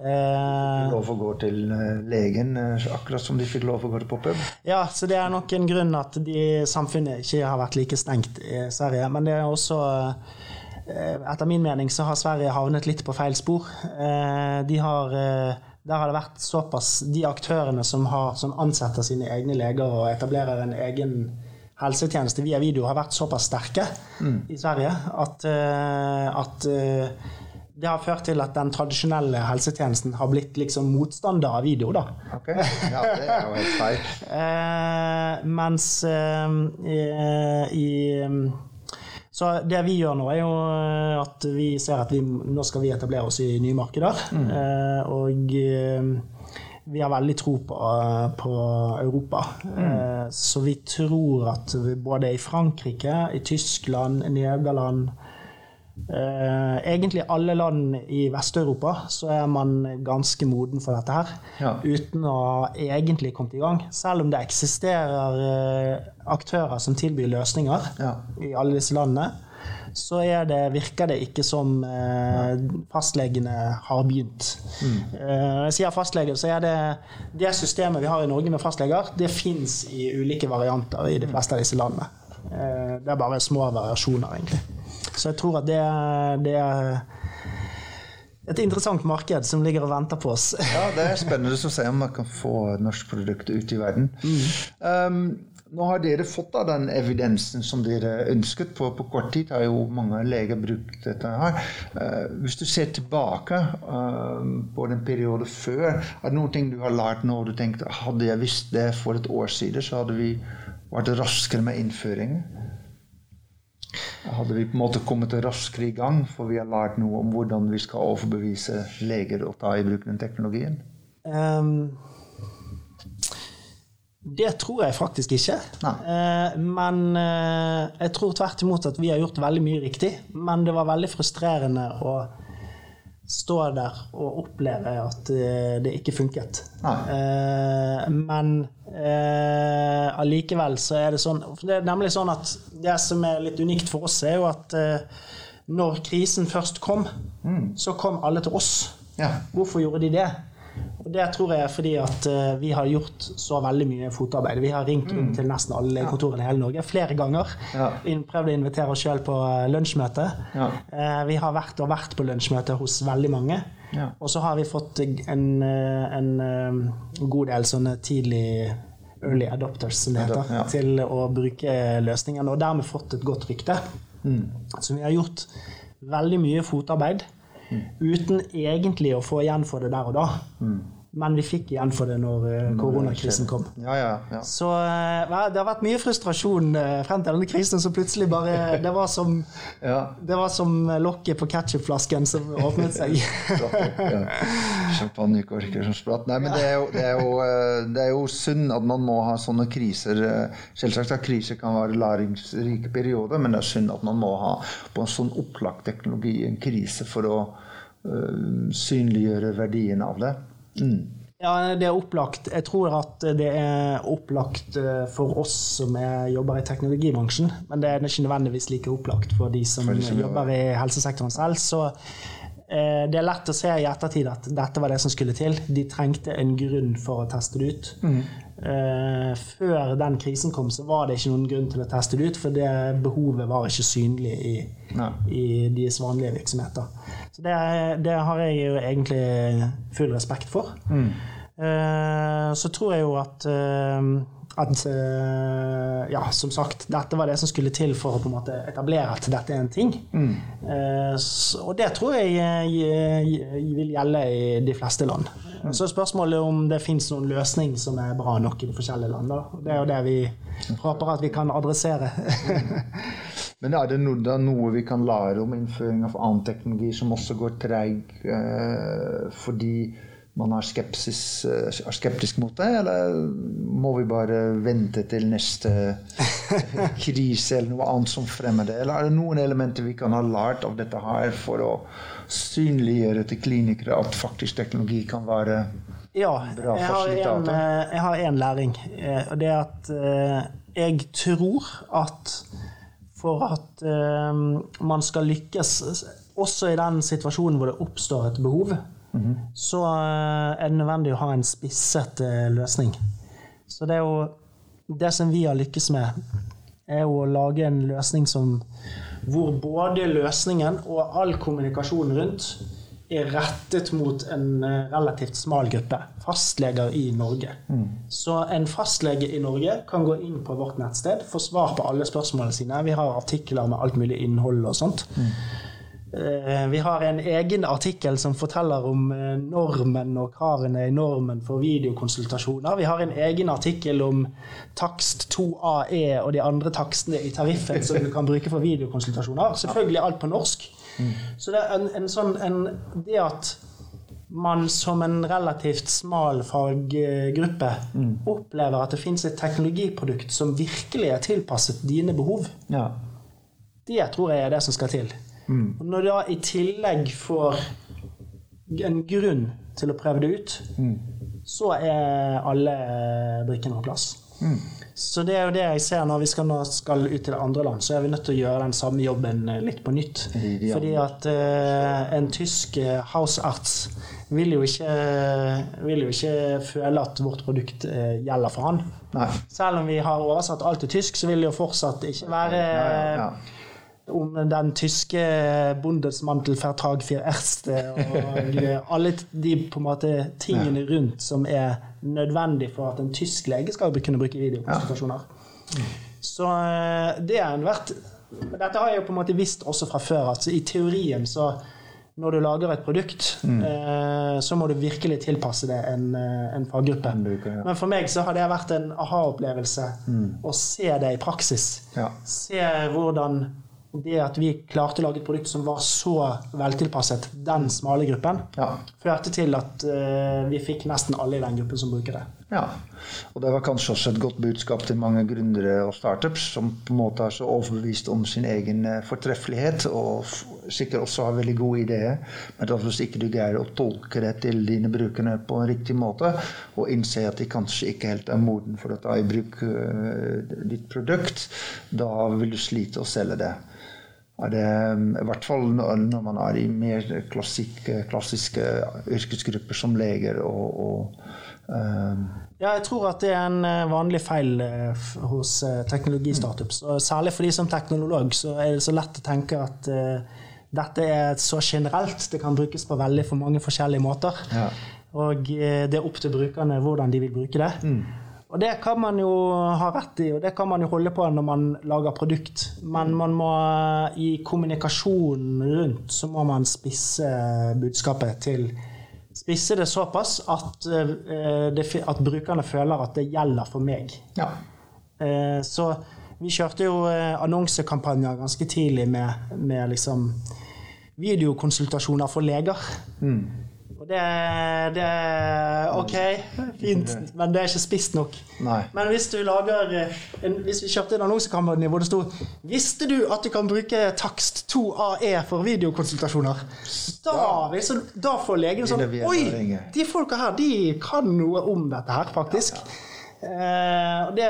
Eh, Lov å gå til eh, legen, akkurat som de fikk lov å gå til pop-up. Ja, så det er nok en grunn at de, samfunnet ikke har vært like stengt i Sverige. Men det er også eh, Etter min mening så har Sverige havnet litt på feil spor. Eh, De har eh, der har det vært såpass De aktørene som, har, som ansetter sine egne leger og etablerer en egen helsetjeneste via video, har vært såpass sterke i Sverige at, eh, at eh, det har ført til at den tradisjonelle helsetjenesten har blitt liksom motstander av video. da. Okay. Ja, det er jo helt feil. Eh, mens eh, i Så det vi gjør nå, er jo eh, at vi ser at vi, nå skal vi etablere oss i nye markeder. Mm. og eh, vi har veldig tro på, på Europa. Mm. så vi tror at både i Frankrike, i Tyskland, Nederland Eh, egentlig alle land i Vest-Europa så er man ganske moden for dette her. Ja. Uten å egentlig kommet i gang. Selv om det eksisterer eh, aktører som tilbyr løsninger Ja. i alle disse landene, så er det, virker det ikke som eh, fastlegene har begynt. Eh, Når jeg sier fastleger, så er det det systemet vi har i Norge med fastleger, det fins i ulike varianter i de fleste av disse landene. Eh, det er bare små variasjoner, egentlig. Så jeg tror at det, det er et interessant marked som ligger og venter på oss. Ja, det er spennende å se om man kan få norsk produkt ut i verden. Um, nå har dere fått da, den evidensen som dere ønsket. På, på kort tid har jo mange leger brukt dette her. Uh, hvis du ser tilbake uh, på den perioden før, er det noen ting du har lært nå og du tenkte hadde jeg visst det for et år siden, så hadde vi vært raskere med innføringen? Hadde vi på en måte kommet raskere i gang, for vi har lært noe om hvordan vi skal overbevise leger å ta i bruk den teknologien? Um, det tror jeg faktisk ikke. Eh, men uh, jeg tror tvert imot at vi har gjort veldig mye riktig. Men det var veldig frustrerende å stå der og oppleve at eh, det ikke funket. Eh, men eh, allikevel så er det sånn Det er nemlig sånn at det som er litt unikt for oss, er jo at eh, når krisen først kom, så kom alle til oss. Ja. Hvorfor gjorde de det? Og Det tror jeg er fordi at eh, vi har gjort så veldig mye fotarbeid. Vi har ringt rundt til nesten alle legekontorene i hele Norge flere ganger. Ja. Prøvd å invitere oss sjøl på eh, lunsjmøte. Ja. Eh, Vi har vært og vært på lunsjmøte hos veldig mange. Ja. Og så har vi fått en, en god del sånne tidlig early adopters, som det heter, ja. til å bruke løsningene, og dermed fått et godt rykte. Mm. Så vi har gjort veldig mye fotarbeid uten egentlig å få igjen for det der og da. Men vi fikk igjen for det når eh, koronakrisen kom. Ja, ja, ja. Så eh, det har vært mye frustrasjon eh, frem til denne krisen, så plutselig bare Det var som, ja. det var som lokket på ketsjupflasken som åpnet seg. Champagnekorker som spratt. Nei, men det er, jo, det, er jo, det er jo synd at man må ha sånne kriser. Selvsagt at kriser kan være læringsrike perioder, men det er synd at man må ha på en sånn opplagt teknologi en krise for å synliggjøre verdien av det. Mm. Ja, det er opplagt. Jeg tror at det er opplagt eh, for oss som er, jobber i teknologibransjen, men det er ikke nødvendigvis like opplagt for de som, For de som jobber i helsesektoren selv. Så eh, det er lett å se i ettertid at dette var det som skulle til. De trengte en grunn for å teste det ut. Eh, før den krisen kom, så var det ikke noen grunn til å teste det ut, for det behovet var ikke synlig i, i deres vanlige virksomheter. Så det, det har jeg jo egentlig full respekt for. Eh, så tror jeg jo at eh, at eh, ja, som sagt, dette var det som skulle til for å på en måte etablere at dette er en ting. Eh, Så, og det tror jeg eh, vil gjelde i de fleste land. Så er spørsmålet om det fins noen løsning som er bra nok i de forskjellige land. Da. Det er jo det vi håper at vi kan adressere. Men er det noe vi kan lære om innføring av annen teknologi som også går treig fordi man er, skepsis, eh, er skeptisk mot det, eller må vi bare vente til neste krise eller noe annet som fremmer det? Eller er det noen elementer vi kan ha lært av dette her for å synliggjøre til klinikere at faktisk teknologi kan være Ja, Bra har, fasilitator. eh, jeg har en læring. eh, Og det er at eh, jeg tror at for at eh, man skal lykkes, også i den situasjonen hvor det oppstår et behov, så eh, er det nødvendig å ha en spisset eh, løsning. Så det er jo det som vi har lykkes med, er jo å lage en løsning som hvor både løsningen og all kommunikasjon rundt er rettet mot en eh, relativt smal gruppe. Fastleger i Norge. Så en fastlege i Norge kan gå inn på vårt nettsted, få svar på alle spørsmålene sine. Vi har artikler med alt mulig innhold og sånt. Eh, Vi har en egen artikkel som forteller om eh, normen og kravene i normen for videokonsultasjoner. Vi har en egen artikkel om takst 2AE og de andre takstene i tariffen som du kan bruke for videokonsultasjoner. Selvfølgelig alt på norsk. Så det er en, en sånn en, Det at man som en relativt smal faggruppe opplever at det finnes et teknologiprodukt som virkelig er tilpasset dine behov, det tror jeg er det som skal til. Og når du da i tillegg får en grunn til å prøve det ut, så er alle brikkene på plass. Så det er jo det jeg ser når vi skal, nå skal ut til andre land, så er vi nødt til å gjøre den samme jobben eh, litt på nytt. Ja. Fordi at eh, en tysk house arts vil jo, ikke, vil jo ikke føle at vårt produkt eh, gjelder for han. Nei. Selv om vi har oversatt alt til tysk, så vil det jo fortsatt ikke være Ja, ja, ja. Om den tyske Bundesmantelvertrag für Erste og alle de på en måte tingene rundt som er nødvendig for at en tysk lege skal kunne bruke videokonsultasjoner. Så eh, det har en vært Dette har jeg jo på en måte visst også fra før. at I teorien så når du lager et produkt, eh, så må du virkelig tilpasse det en, eh, en faggruppe. bruker, ja. Men for meg så har det vært en aha-opplevelse å se det i praksis. Ja. Se hvordan det at vi klarte å lage et produkt som var så veltilpasset den smale gruppen, Ja. førte til at uh, vi fikk nesten alle i den gruppen som bruker det. Ja, og det var kanskje også et godt budskap til mange gründere og startups som på en måte er så overbevist om sin egen eh, fortreffelighet og sikkert også har veldig gode ideer, men at hvis ikke du greier å tolke det til dine brukere på en riktig måte, og innse at de kanskje ikke helt er moden for å ta i bruk uh, ditt produkt, da vil du slite å selge det. Er det, I hvert fall når man er i mer klassik, klassiske yrkesgrupper som leger og, og um. Ja, jeg tror at det er en eh, vanlig feil eh, hos eh, teknologistartups. Og særlig for de som teknolog, så er det så lett å tenke at uh, dette er så generelt. Det kan brukes på veldig for mange forskjellige måter. Ja. Og eh, det er opp til brukerne hvordan de vil bruke det. Og det kan man jo ha rett i, og det kan man jo holde på når man lager produkt. Men man må i kommunikasjonen rundt så må man spisse budskapet til spisse det såpass at, eh, det, at brukerne føler at det gjelder for meg. Ja. Eh, Så vi kjørte jo eh, annonsekampanjer ganske tidlig med, med liksom videokonsultasjoner for leger. Og det, det OK, fint, men det er ikke spist nok. Nei. Men hvis du lager eh, en, Hvis vi kjøpte en annonsekammer hvor det sto 'Visste du at du kan bruke takst 2AE for videokonsultasjoner?' Da, da får legen sånn Oi! De folka her, de kan noe om dette her, faktisk. Eh, det,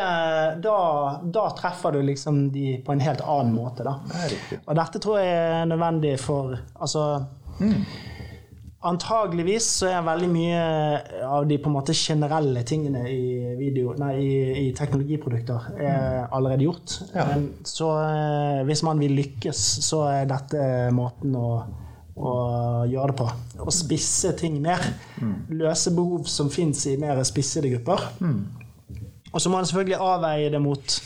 da, da treffer du liksom de på en helt annen måte, da. Det. Og dette tror jeg er nødvendig for Altså Antageligvis så er veldig mye av de på en måte generelle tingene i, video, nei, i, i teknologiprodukter er allerede gjort. Ja. Men Så eh, hvis man vil lykkes, så er dette måten å, å gjøre det på. Å spisse ting mer. Løse behov som fins i mer spissede grupper. Og så må man selvfølgelig avveie det mot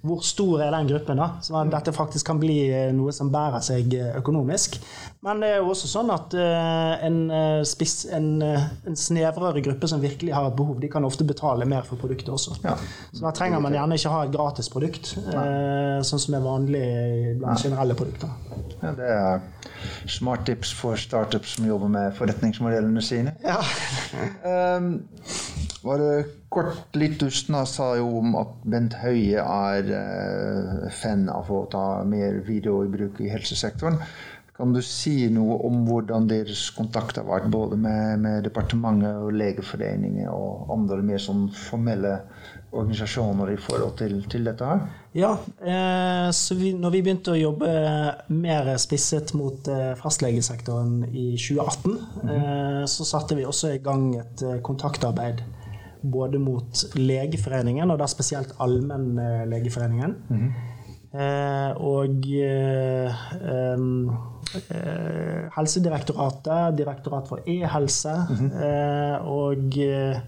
hvor stor er den gruppen, da? sånn at dette faktisk kan bli eh, noe som bærer seg eh, økonomisk. Men det er jo også sånn at eh, en, eh, spiss, en, eh, en snevrere gruppe som virkelig har et behov, de kan ofte betale mer for produktet også. Ja. Så da trenger man gjerne ikke ha et gratis produkt, eh, sånn som er vanlig blant generelle produkter. Ja, det er smart tips for startups som jobber med forretningsmodellene sine. Ja. Um, bare kort litt dusten. Dustna sa jo om at Bent Høie er fan av å ta mer video i bruk i helsesektoren. Kan du si noe om hvordan deres kontakt har vært både med, med departementet og Legeforeningen og andre mer sånn formelle organisasjoner i forhold til, til dette her? Ja, eh, så vi, når vi begynte å jobbe mer spisset mot eh, fastlegesektoren i 2018, eh, så satte vi også i gang et eh, kontaktarbeid både mot Legeforeningen, og da spesielt Allmennlegeforeningen. Eh, og eh, eh, Helsedirektoratet, Direktorat for e-helse, eh, og eh,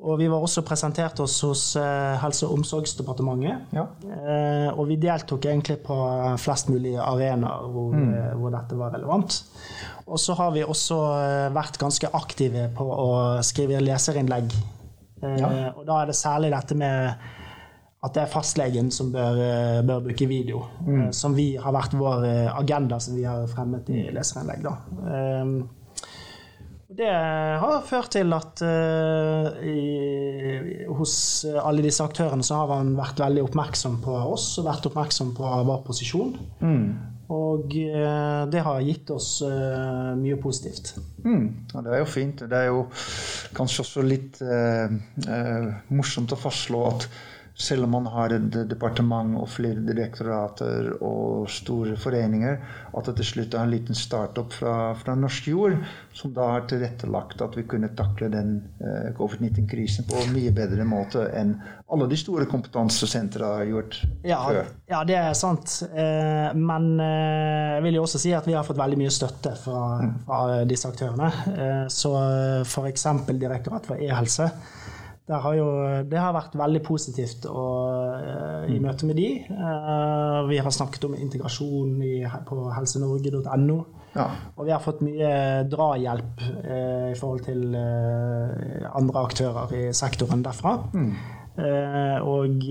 og vi var også presentert oss hos eh, Helse- og omsorgsdepartementet. Ja. Eh, og vi deltok egentlig på flest mulig arenaer hvor, eh, hvor dette var relevant. Og så har vi også eh, vært ganske aktive på å skrive leserinnlegg. Eh, Ja. Og da er det særlig dette med at det er fastlegen som bør, eh, bør bruke video. Mm. Som vi har vært vår eh, agenda som vi har fremmet i leserinnlegg. Da. Eh, Det har ført til at eh, i, hos alle disse aktørene så har man vært veldig oppmerksom på oss og vært oppmerksom på vår posisjon. Og eh, det har gitt oss eh, mye positivt. Mm, ja, det er jo fint. Det er jo kanskje også litt eh, eh, morsomt å fastslå at selv om man har et departement og flere direktorater og store foreninger, at det til slutt er en liten startup fra, fra norsk jord som da har tilrettelagt at vi kunne takle den eh, covid-19-krisen på en mye bedre måte enn alle de store kompetansesentra har gjort Ja, før. ja, det er sant. Eh, Men eh, jeg vil jo også si at vi har fått veldig mye støtte fra, fra disse aktørene. Eh, Så f.eks. Direktoratet for e-helse. Har jo, det har vært veldig positivt å, eh, i møte med de. Eh, Vi har snakket om integrasjon i, på helsenorge.no. Ja. Og vi har fått mye drahjelp eh, i forhold til andre aktører i sektoren derfra. Eh, og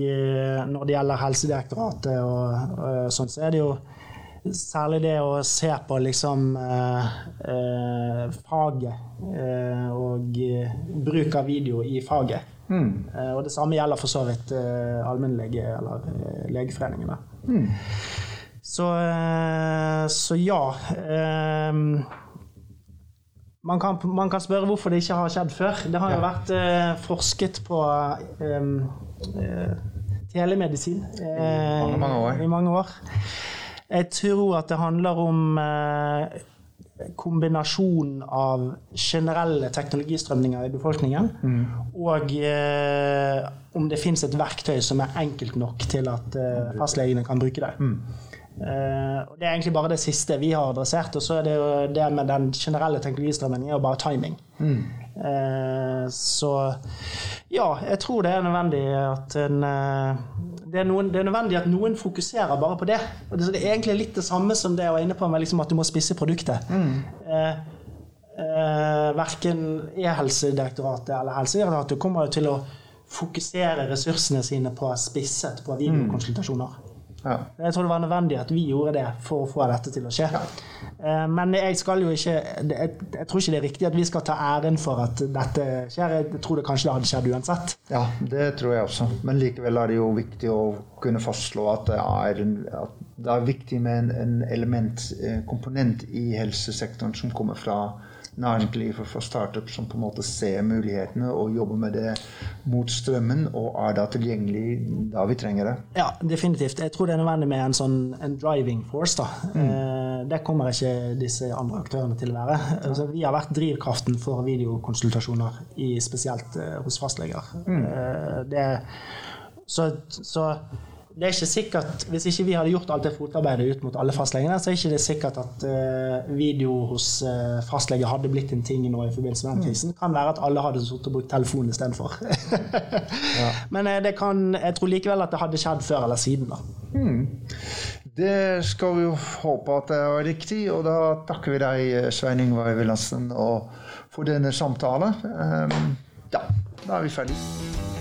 når det gjelder Helsedirektoratet og, og sånn, så er det jo særlig det å se på liksom eh, eh, faget eh, og bruk av video i faget. Eh, og det samme gjelder for så vidt eh, allmennlege eller eh, Legeforeningen. da. Så, så ja. man kan, man kan spørre hvorfor det ikke har skjedd før. Det har jo vært forsket på telemedisin eh, mange, mange år. i mange år. Jeg tror at det handler om eh, kombinasjonen av generelle teknologistrømninger i befolkningen, og eh, om det fins et verktøy som er enkelt nok til at eh, fastlegene kan bruke det. Eh, og det er egentlig bare det siste vi har adressert. Og så er det jo det med den generelle teknologistrømmen er jo bare timing. Eh, så ja, jeg tror det er nødvendig at en eh, det, er noen, det er nødvendig at noen fokuserer bare på det. Og det, er egentlig litt det samme som det jeg var inne på med liksom at du må spisse produktet. Mm. eh, eh, verken E-helsedirektoratet eller Helsedirektoratet kommer jo til å fokusere ressursene sine på spisset på videokonsultasjoner. Ja. Jeg tror det var nødvendig at vi gjorde det for å få dette til å skje. Ja. Men jeg skal jo ikke jeg, jeg tror ikke det er riktig at vi skal ta æren for at dette skjer. Jeg tror det kanskje det hadde skjedd uansett. Ja, det tror jeg også. Men likevel er det jo viktig å kunne fastslå at det er, at det er viktig med en, en element, eh, komponent i helsesektoren som kommer fra næringslivet, fra startup, som på en måte ser mulighetene og jobber med det mot strømmen, og er da tilgjengelig da vi trenger det. Ja, definitivt. Jeg tror det er nødvendig med en sånn en driving force. da. Mm. Det kommer ikke disse andre aktørene til å være. Altså, vi har vært drivkraften for videokonsultasjoner, i, spesielt eh, hos fastleger. Mm. Det, så, så det er ikke sikkert, Hvis ikke vi hadde gjort alt det fotarbeidet ut mot alle fastlegene, så er ikke det sikkert at uh, video hos uh, fastlege hadde blitt en ting nå i forbindelse med den krisen. Kan være at alle hadde sittet og brukt telefonen istedenfor. Men uh, det kan, jeg tror likevel at det hadde skjedd før eller siden. da. Det skal vi jo håpe at det er riktig, og da takker vi deg, Svein Ingvar Wilhelmsen, for denne samtalen. Um, ja, da er vi ferdige.